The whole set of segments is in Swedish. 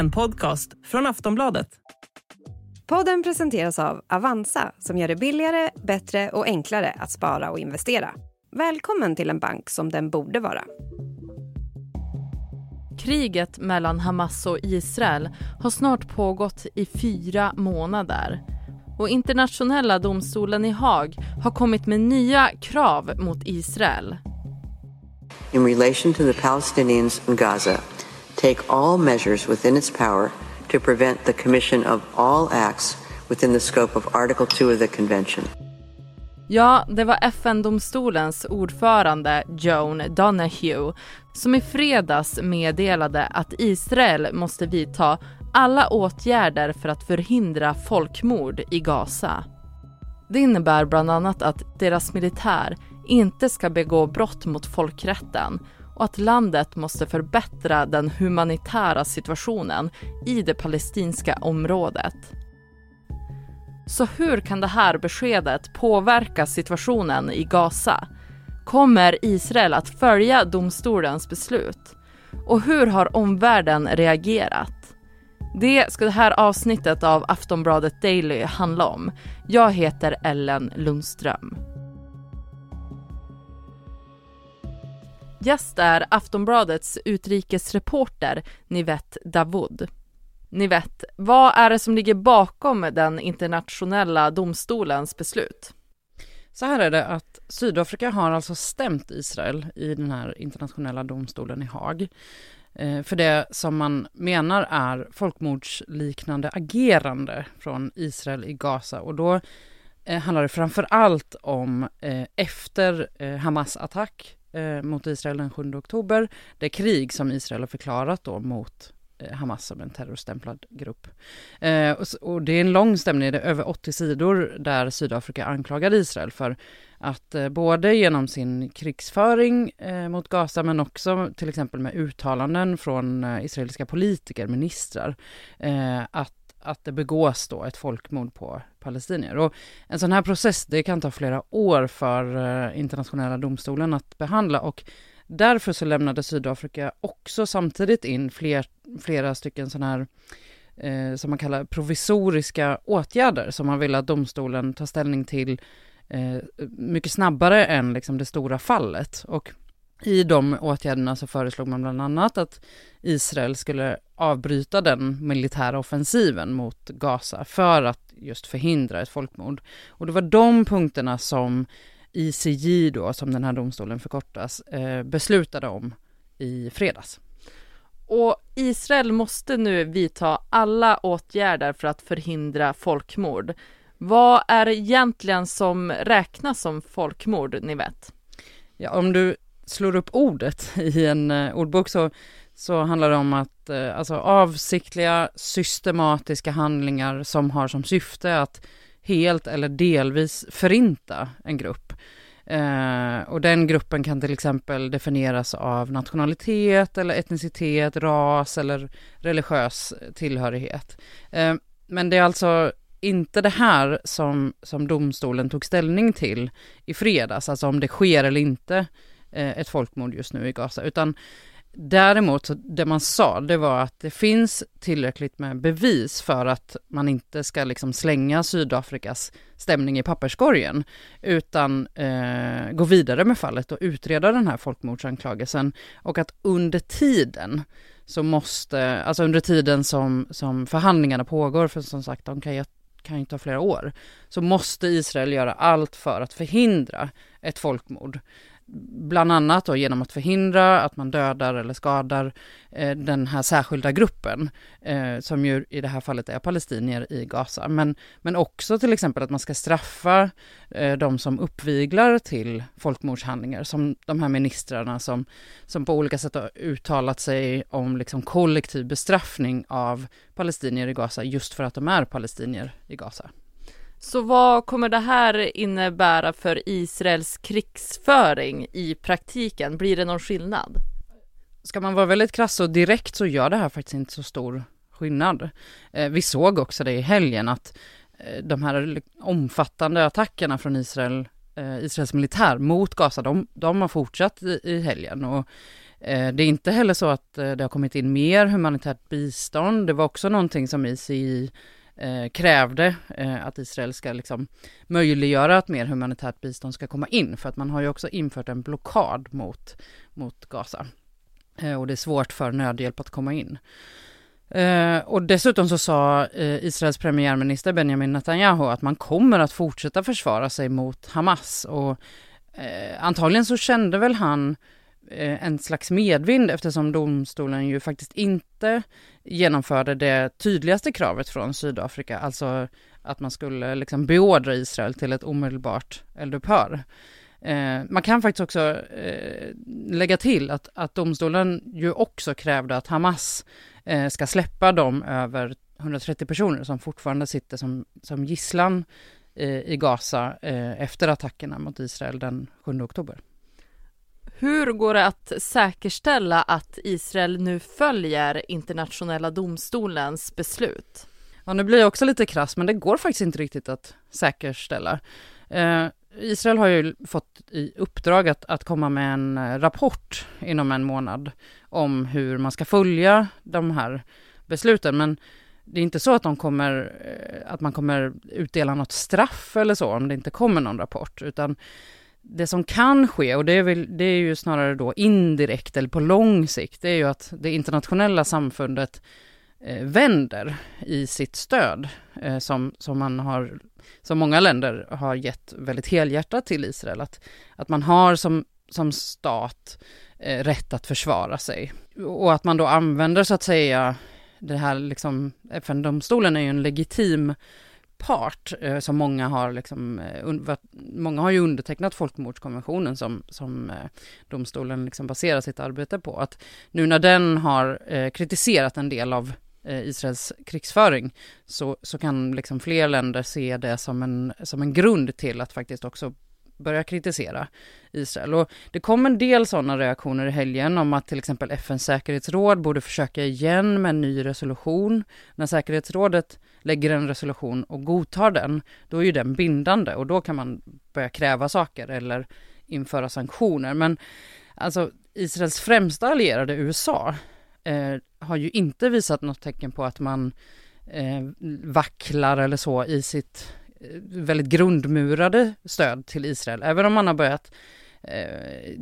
en podcast från Aftonbladet. Podden presenteras av Avanza som gör det billigare, bättre och enklare att spara och investera. Välkommen till en bank som den borde vara. Kriget mellan Hamas och Israel har snart pågått i fyra månader och internationella domstolen i Haag har kommit med nya krav mot Israel. In relation to the Palestinians in Gaza, take all measures within its power to prevent the commission of all acts within the scope of Article 2 of the Convention. Ja, det var FN-domstolens ordförande Joan Donahue som i fredags meddelade att Israel måste vidta alla åtgärder för att förhindra folkmord i Gaza. Det innebär bland annat att deras militär inte ska begå brott mot folkrätten och att landet måste förbättra den humanitära situationen i det palestinska området. Så hur kan det här beskedet påverka situationen i Gaza? Kommer Israel att följa domstolens beslut? Och hur har omvärlden reagerat? Det ska det här avsnittet av Aftonbladet Daily handla om. Jag heter Ellen Lundström. Gäst är Aftonbladets utrikesreporter Nivette Davoud. Nivette, vad är det som ligger bakom den internationella domstolens beslut? Så här är det att Sydafrika har alltså stämt Israel i den här internationella domstolen i Haag eh, för det som man menar är folkmordsliknande agerande från Israel i Gaza. Och då eh, handlar det framför allt om eh, efter Hamas attack Eh, mot Israel den 7 oktober, det krig som Israel har förklarat då mot eh, Hamas som en terrorstämplad grupp. Eh, och, och, det är en lång stämning, det är över 80 sidor där Sydafrika anklagar Israel för att eh, både genom sin krigsföring eh, mot Gaza men också till exempel med uttalanden från eh, israeliska politiker, ministrar, att att det begås då ett folkmord på palestinier. Och en sån här process, det kan ta flera år för eh, internationella domstolen att behandla och Därför så lämnade Sydafrika också samtidigt in fler, flera stycken sådana här eh, som man kallar provisoriska åtgärder som man vill att domstolen tar ställning till eh, mycket snabbare än liksom det stora fallet. Och i de åtgärderna så föreslog man bland annat att Israel skulle avbryta den militära offensiven mot Gaza för att just förhindra ett folkmord. Och det var de punkterna som ICJ då, som den här domstolen förkortas, eh, beslutade om i fredags. Och Israel måste nu vidta alla åtgärder för att förhindra folkmord. Vad är det egentligen som räknas som folkmord, ni vet? Ja, om du slår upp ordet i en eh, ordbok så, så handlar det om att eh, alltså avsiktliga systematiska handlingar som har som syfte att helt eller delvis förinta en grupp. Eh, och den gruppen kan till exempel definieras av nationalitet eller etnicitet, ras eller religiös tillhörighet. Eh, men det är alltså inte det här som, som domstolen tog ställning till i fredags, alltså om det sker eller inte eh, Eh, ett folkmord just nu i Gaza, utan Däremot, så det man sa, det var att det finns tillräckligt med bevis för att man inte ska liksom slänga Sydafrikas stämning i papperskorgen, utan eh, gå vidare med fallet och utreda den här folkmordsanklagelsen. Och att under tiden så måste, alltså under tiden som, som förhandlingarna pågår, för som sagt, de kan ju, kan ju ta flera år, så måste Israel göra allt för att förhindra ett folkmord bland annat då genom att förhindra att man dödar eller skadar eh, den här särskilda gruppen, eh, som ju i det här fallet är palestinier i Gaza. Men, men också till exempel att man ska straffa eh, de som uppviglar till folkmordshandlingar, som de här ministrarna som, som på olika sätt har uttalat sig om liksom kollektiv bestraffning av palestinier i Gaza just för att de är palestinier i Gaza. Så vad kommer det här innebära för Israels krigsföring i praktiken? Blir det någon skillnad? Ska man vara väldigt krass och direkt så gör det här faktiskt inte så stor skillnad. Eh, vi såg också det i helgen att eh, de här omfattande attackerna från Israel eh, Israels militär mot Gaza, de, de har fortsatt i, i helgen. Och, det är inte heller så att det har kommit in mer humanitärt bistånd. Det var också någonting som ICI eh, krävde eh, att Israel ska liksom möjliggöra att mer humanitärt bistånd ska komma in, för att man har ju också infört en blockad mot, mot Gaza. Eh, och det är svårt för nödhjälp att komma in. Eh, och dessutom så sa eh, Israels premiärminister Benjamin Netanyahu att man kommer att fortsätta försvara sig mot Hamas. Och eh, antagligen så kände väl han eh, Eh, en slags medvind eftersom domstolen ju faktiskt inte genomförde det tydligaste kravet från Sydafrika, alltså att man skulle liksom beordra Israel till ett omedelbart eldupphör. Eh, man kan faktiskt också eh, lägga till att, att domstolen ju också krävde att Hamas eh, ska släppa de över 130 personer som fortfarande sitter som, som gisslan eh, i Gaza eh, efter attackerna mot Israel den 7 oktober. Hur går det att säkerställa att Israel nu följer internationella domstolens beslut? Ja, nu blir jag också lite krass, men det går faktiskt inte riktigt att säkerställa. Eh, Israel har ju fått i uppdrag att, att komma med en eh, rapport inom en månad om hur man ska följa de här besluten, men det är inte så att, de kommer, eh, att man kommer utdela något straff eller så om det inte kommer någon rapport, utan det som kan ske, och det är, väl, det är ju snarare då indirekt eller på lång sikt, det är ju att det internationella samfundet eh, vänder i sitt stöd eh, som, som man har, som många länder har gett väldigt helhjärtat till Israel, att, att man har som, som stat eh, rätt att försvara sig. Och att man då använder så att säga det här liksom, FN-domstolen är ju en legitim part eh, som många har liksom, eh, många har ju undertecknat folkmordskonventionen som, som eh, domstolen liksom baserar sitt arbete på. Att nu när den har eh, kritiserat en del av eh, Israels krigsföring så, så kan liksom fler länder se det som en, som en grund till att faktiskt också börja kritisera Israel. Och det kom en del sådana reaktioner i helgen om att till exempel FNs säkerhetsråd borde försöka igen med en ny resolution. När säkerhetsrådet lägger en resolution och godtar den, då är ju den bindande och då kan man börja kräva saker eller införa sanktioner. Men alltså Israels främsta allierade USA eh, har ju inte visat något tecken på att man eh, vacklar eller så i sitt Eh, väldigt grundmurade stöd till Israel, även om man har börjat eh,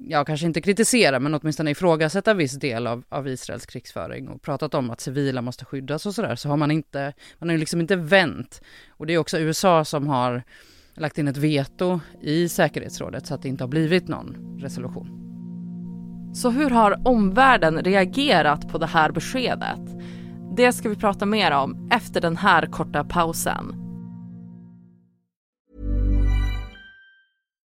ja, kanske inte kritisera, men åtminstone ifrågasätta viss del av, av Israels krigsföring och pratat om att civila måste skyddas och sådär, så har man inte, man har ju liksom inte vänt. Och det är också USA som har lagt in ett veto i säkerhetsrådet så att det inte har blivit någon resolution. Så hur har omvärlden reagerat på det här beskedet? Det ska vi prata mer om efter den här korta pausen.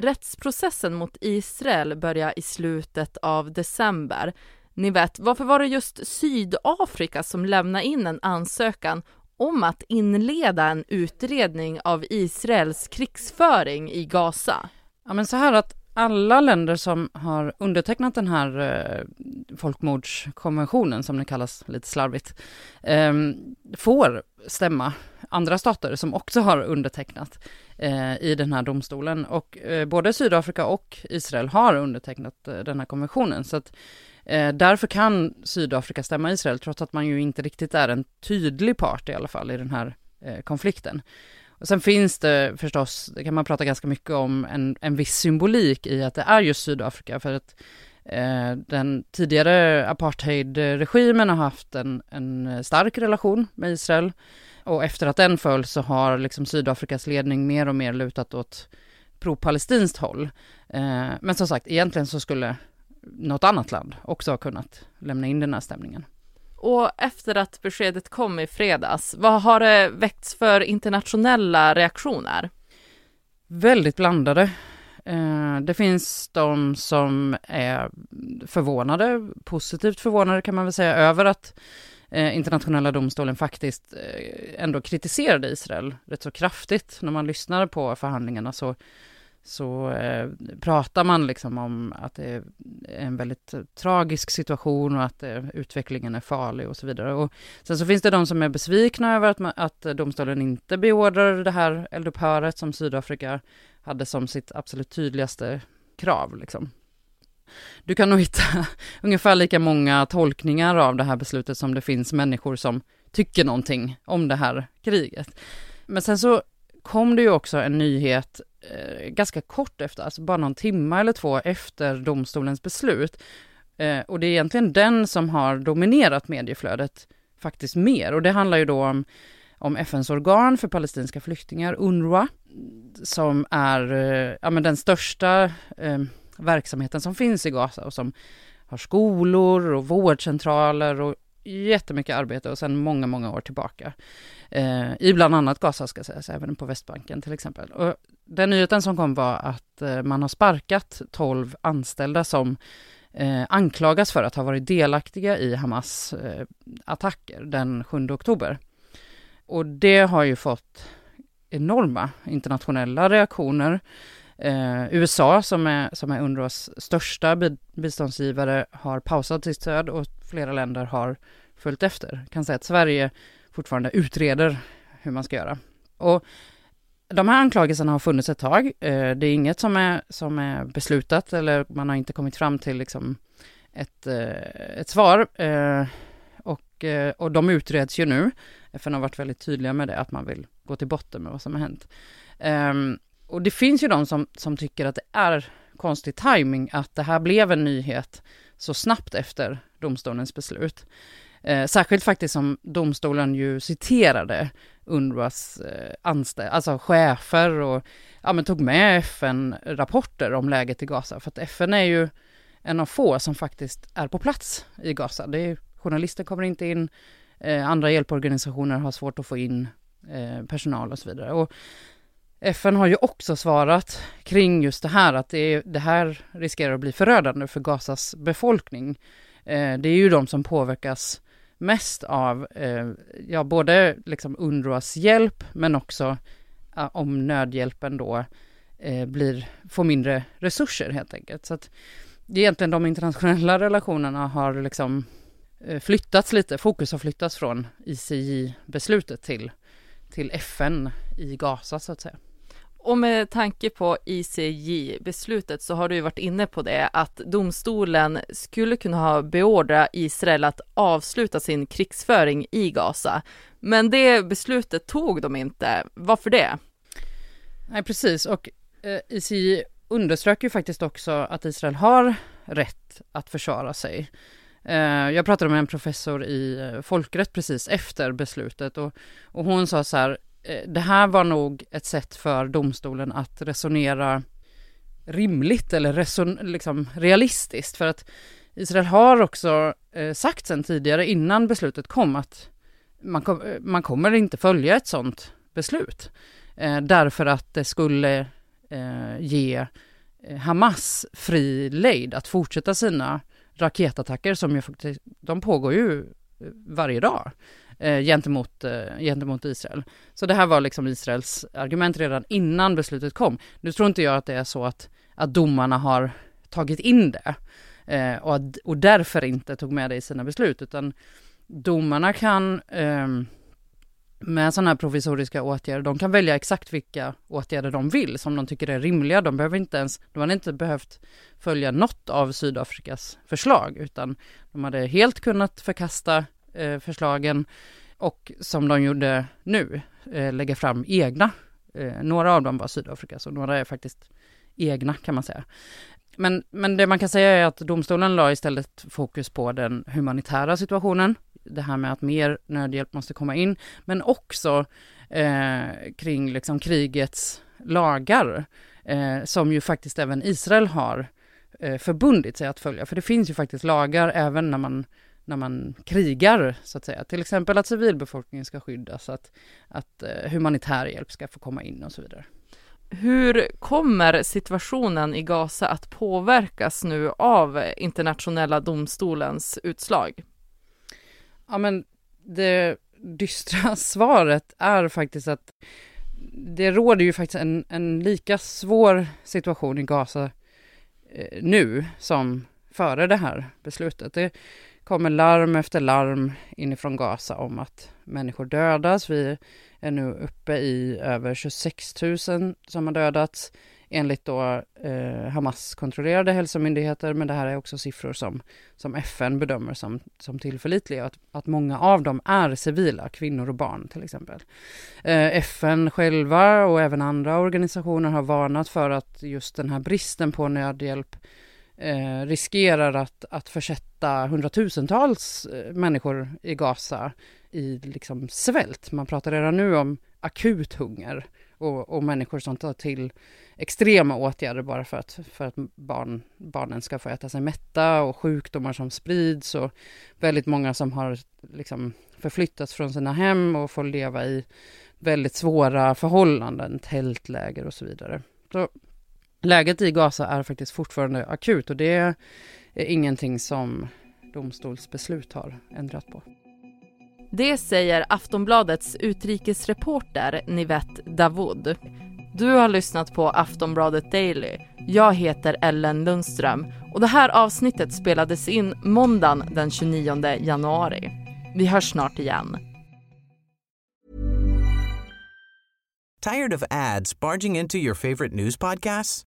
Rättsprocessen mot Israel börjar i slutet av december. Ni vet, varför var det just Sydafrika som lämnade in en ansökan om att inleda en utredning av Israels krigsföring i Gaza? Ja, men så här att alla länder som har undertecknat den här eh, folkmordskonventionen, som den kallas lite slarvigt, eh, får stämma andra stater som också har undertecknat eh, Eh, i den här domstolen. Och eh, både Sydafrika och Israel har undertecknat eh, den här konventionen. Så att eh, därför kan Sydafrika stämma Israel, trots att man ju inte riktigt är en tydlig part i alla fall i den här eh, konflikten. Och sen finns det förstås, det kan man prata ganska mycket om, en, en viss symbolik i att det är just Sydafrika, för att eh, den tidigare apartheidregimen har haft en, en stark relation med Israel. Och efter att den föll så har liksom Sydafrikas ledning mer och mer lutat åt pro-palestinskt håll. Eh, men som sagt, egentligen så skulle något annat land också ha kunnat lämna in den här stämningen. Och efter att beskedet kom i fredags, vad har det väckts för internationella reaktioner? Väldigt blandade. Eh, det finns de som är förvånade, positivt förvånade kan man väl säga, över att eh, internationella domstolen faktiskt eh, ändå kritiserade Israel rätt så kraftigt. När man lyssnar på förhandlingarna så, så eh, pratar man liksom om att det är en väldigt tragisk situation och att eh, utvecklingen är farlig och så vidare. Och sen så finns det de som är besvikna över att, man, att domstolen inte beordrar det här eldupphöret som Sydafrika hade som sitt absolut tydligaste krav. Liksom. Du kan nog hitta ungefär lika många tolkningar av det här beslutet som det finns människor som tycker någonting om det här kriget. Men sen så kom det ju också en nyhet eh, ganska kort efter, alltså bara någon timme eller två efter domstolens beslut. Eh, och det är egentligen den som har dominerat medieflödet faktiskt mer. Och det handlar ju då om, om FNs organ för palestinska flyktingar, UNRWA, som är eh, ja, men den största eh, verksamheten som finns i Gaza och som har skolor och vårdcentraler och jättemycket arbete och sedan många, många år tillbaka. Eh, I bland annat Gaza ska sägas, även på Västbanken till exempel. Och den nyheten som kom var att eh, man har sparkat 12 anställda som eh, anklagas för att ha varit delaktiga i Hamas eh, attacker den 7 oktober. Och det har ju fått enorma internationella reaktioner. Eh, USA som är, som är UNRWAs största biståndsgivare har pausat sitt stöd och flera länder har följt efter. Jag kan säga att Sverige fortfarande utreder hur man ska göra. Och de här anklagelserna har funnits ett tag. Eh, det är inget som är, som är beslutat eller man har inte kommit fram till liksom ett, eh, ett svar. Eh, och, eh, och de utreds ju nu. FN har varit väldigt tydliga med det, att man vill gå till botten med vad som har hänt. Ehm, och det finns ju de som, som tycker att det är konstig timing att det här blev en nyhet så snabbt efter domstolens beslut. Eh, särskilt faktiskt som domstolen ju citerade UNRWAs eh, anställda, alltså chefer och ja, men tog med FN-rapporter om läget i Gaza. För att FN är ju en av få som faktiskt är på plats i Gaza. Det är, journalister kommer inte in, eh, andra hjälporganisationer har svårt att få in eh, personal och så vidare. Och FN har ju också svarat kring just det här, att det, det här riskerar att bli förödande för Gazas befolkning. Eh, det är ju de som påverkas mest av, eh, ja, både liksom UNRWAs hjälp, men också eh, om nödhjälpen då eh, blir, får mindre resurser helt enkelt. Så att egentligen de internationella relationerna har liksom eh, flyttats lite, fokus har flyttats från ICJ-beslutet till, till FN i Gaza så att säga. Och med tanke på ICJ-beslutet så har du ju varit inne på det att domstolen skulle kunna ha beordrat Israel att avsluta sin krigsföring i Gaza. Men det beslutet tog de inte. Varför det? Nej, precis. Och eh, ICJ underströk ju faktiskt också att Israel har rätt att försvara sig. Eh, jag pratade med en professor i eh, folkrätt precis efter beslutet och, och hon sa så här, Eh, det här var nog ett sätt för domstolen att resonera rimligt eller reson, liksom realistiskt. För att Israel har också eh, sagt sen tidigare innan beslutet kom att man, kom, eh, man kommer inte följa ett sådant beslut. Eh, därför att det skulle eh, ge eh, Hamas fri lejd att fortsätta sina raketattacker som ju faktiskt, de pågår ju varje dag eh, gentemot, eh, gentemot Israel. Så det här var liksom Israels argument redan innan beslutet kom. Nu tror inte jag att det är så att, att domarna har tagit in det eh, och, att, och därför inte tog med det i sina beslut, utan domarna kan eh, med sådana här provisoriska åtgärder, de kan välja exakt vilka åtgärder de vill som de tycker är rimliga. De behöver inte ens, de hade inte behövt följa något av Sydafrikas förslag, utan de hade helt kunnat förkasta eh, förslagen och som de gjorde nu, eh, lägga fram egna. Eh, några av dem var Sydafrika, så några är faktiskt egna kan man säga. Men, men det man kan säga är att domstolen la istället fokus på den humanitära situationen, det här med att mer nödhjälp måste komma in, men också eh, kring liksom krigets lagar, eh, som ju faktiskt även Israel har eh, förbundit sig att följa. För det finns ju faktiskt lagar även när man när man krigar, så att säga. Till exempel att civilbefolkningen ska skyddas, att, att eh, humanitär hjälp ska få komma in och så vidare. Hur kommer situationen i Gaza att påverkas nu av internationella domstolens utslag? Ja, men det dystra svaret är faktiskt att det råder ju faktiskt en, en lika svår situation i Gaza eh, nu som före det här beslutet. Det kommer larm efter larm inifrån Gaza om att människor dödas. Vi är nu uppe i över 26 000 som har dödats enligt då eh, Hamas-kontrollerade hälsomyndigheter, men det här är också siffror som, som FN bedömer som, som tillförlitliga, att, att många av dem är civila, kvinnor och barn till exempel. Eh, FN själva och även andra organisationer har varnat för att just den här bristen på nödhjälp eh, riskerar att, att försätta hundratusentals eh, människor i Gaza i liksom svält. Man pratar redan nu om akut hunger och, och människor som tar till extrema åtgärder bara för att, för att barn, barnen ska få äta sig mätta och sjukdomar som sprids och väldigt många som har liksom förflyttats från sina hem och får leva i väldigt svåra förhållanden, tältläger och så vidare. Så läget i Gaza är faktiskt fortfarande akut och det är ingenting som domstolsbeslut har ändrat på. Det säger Aftonbladets utrikesreporter Nivette Davoud. Du har lyssnat på Aftonbladet Daily. Jag heter Ellen Lundström och det här avsnittet spelades in måndagen den 29 januari. Vi hörs snart igen. Tired of ads barging into your favorite news podcasts?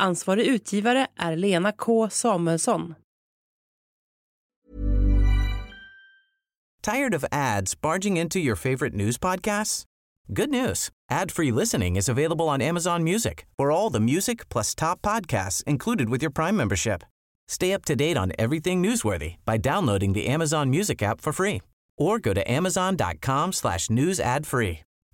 Ansvarig utgivare är Lena K Samuelsson. Tired of ads barging into your favorite news podcasts? Good news. Ad-free listening is available on Amazon Music for all the music plus top podcasts included with your Prime membership. Stay up to date on everything newsworthy by downloading the Amazon Music app for free or go to amazon.com slash news ad free.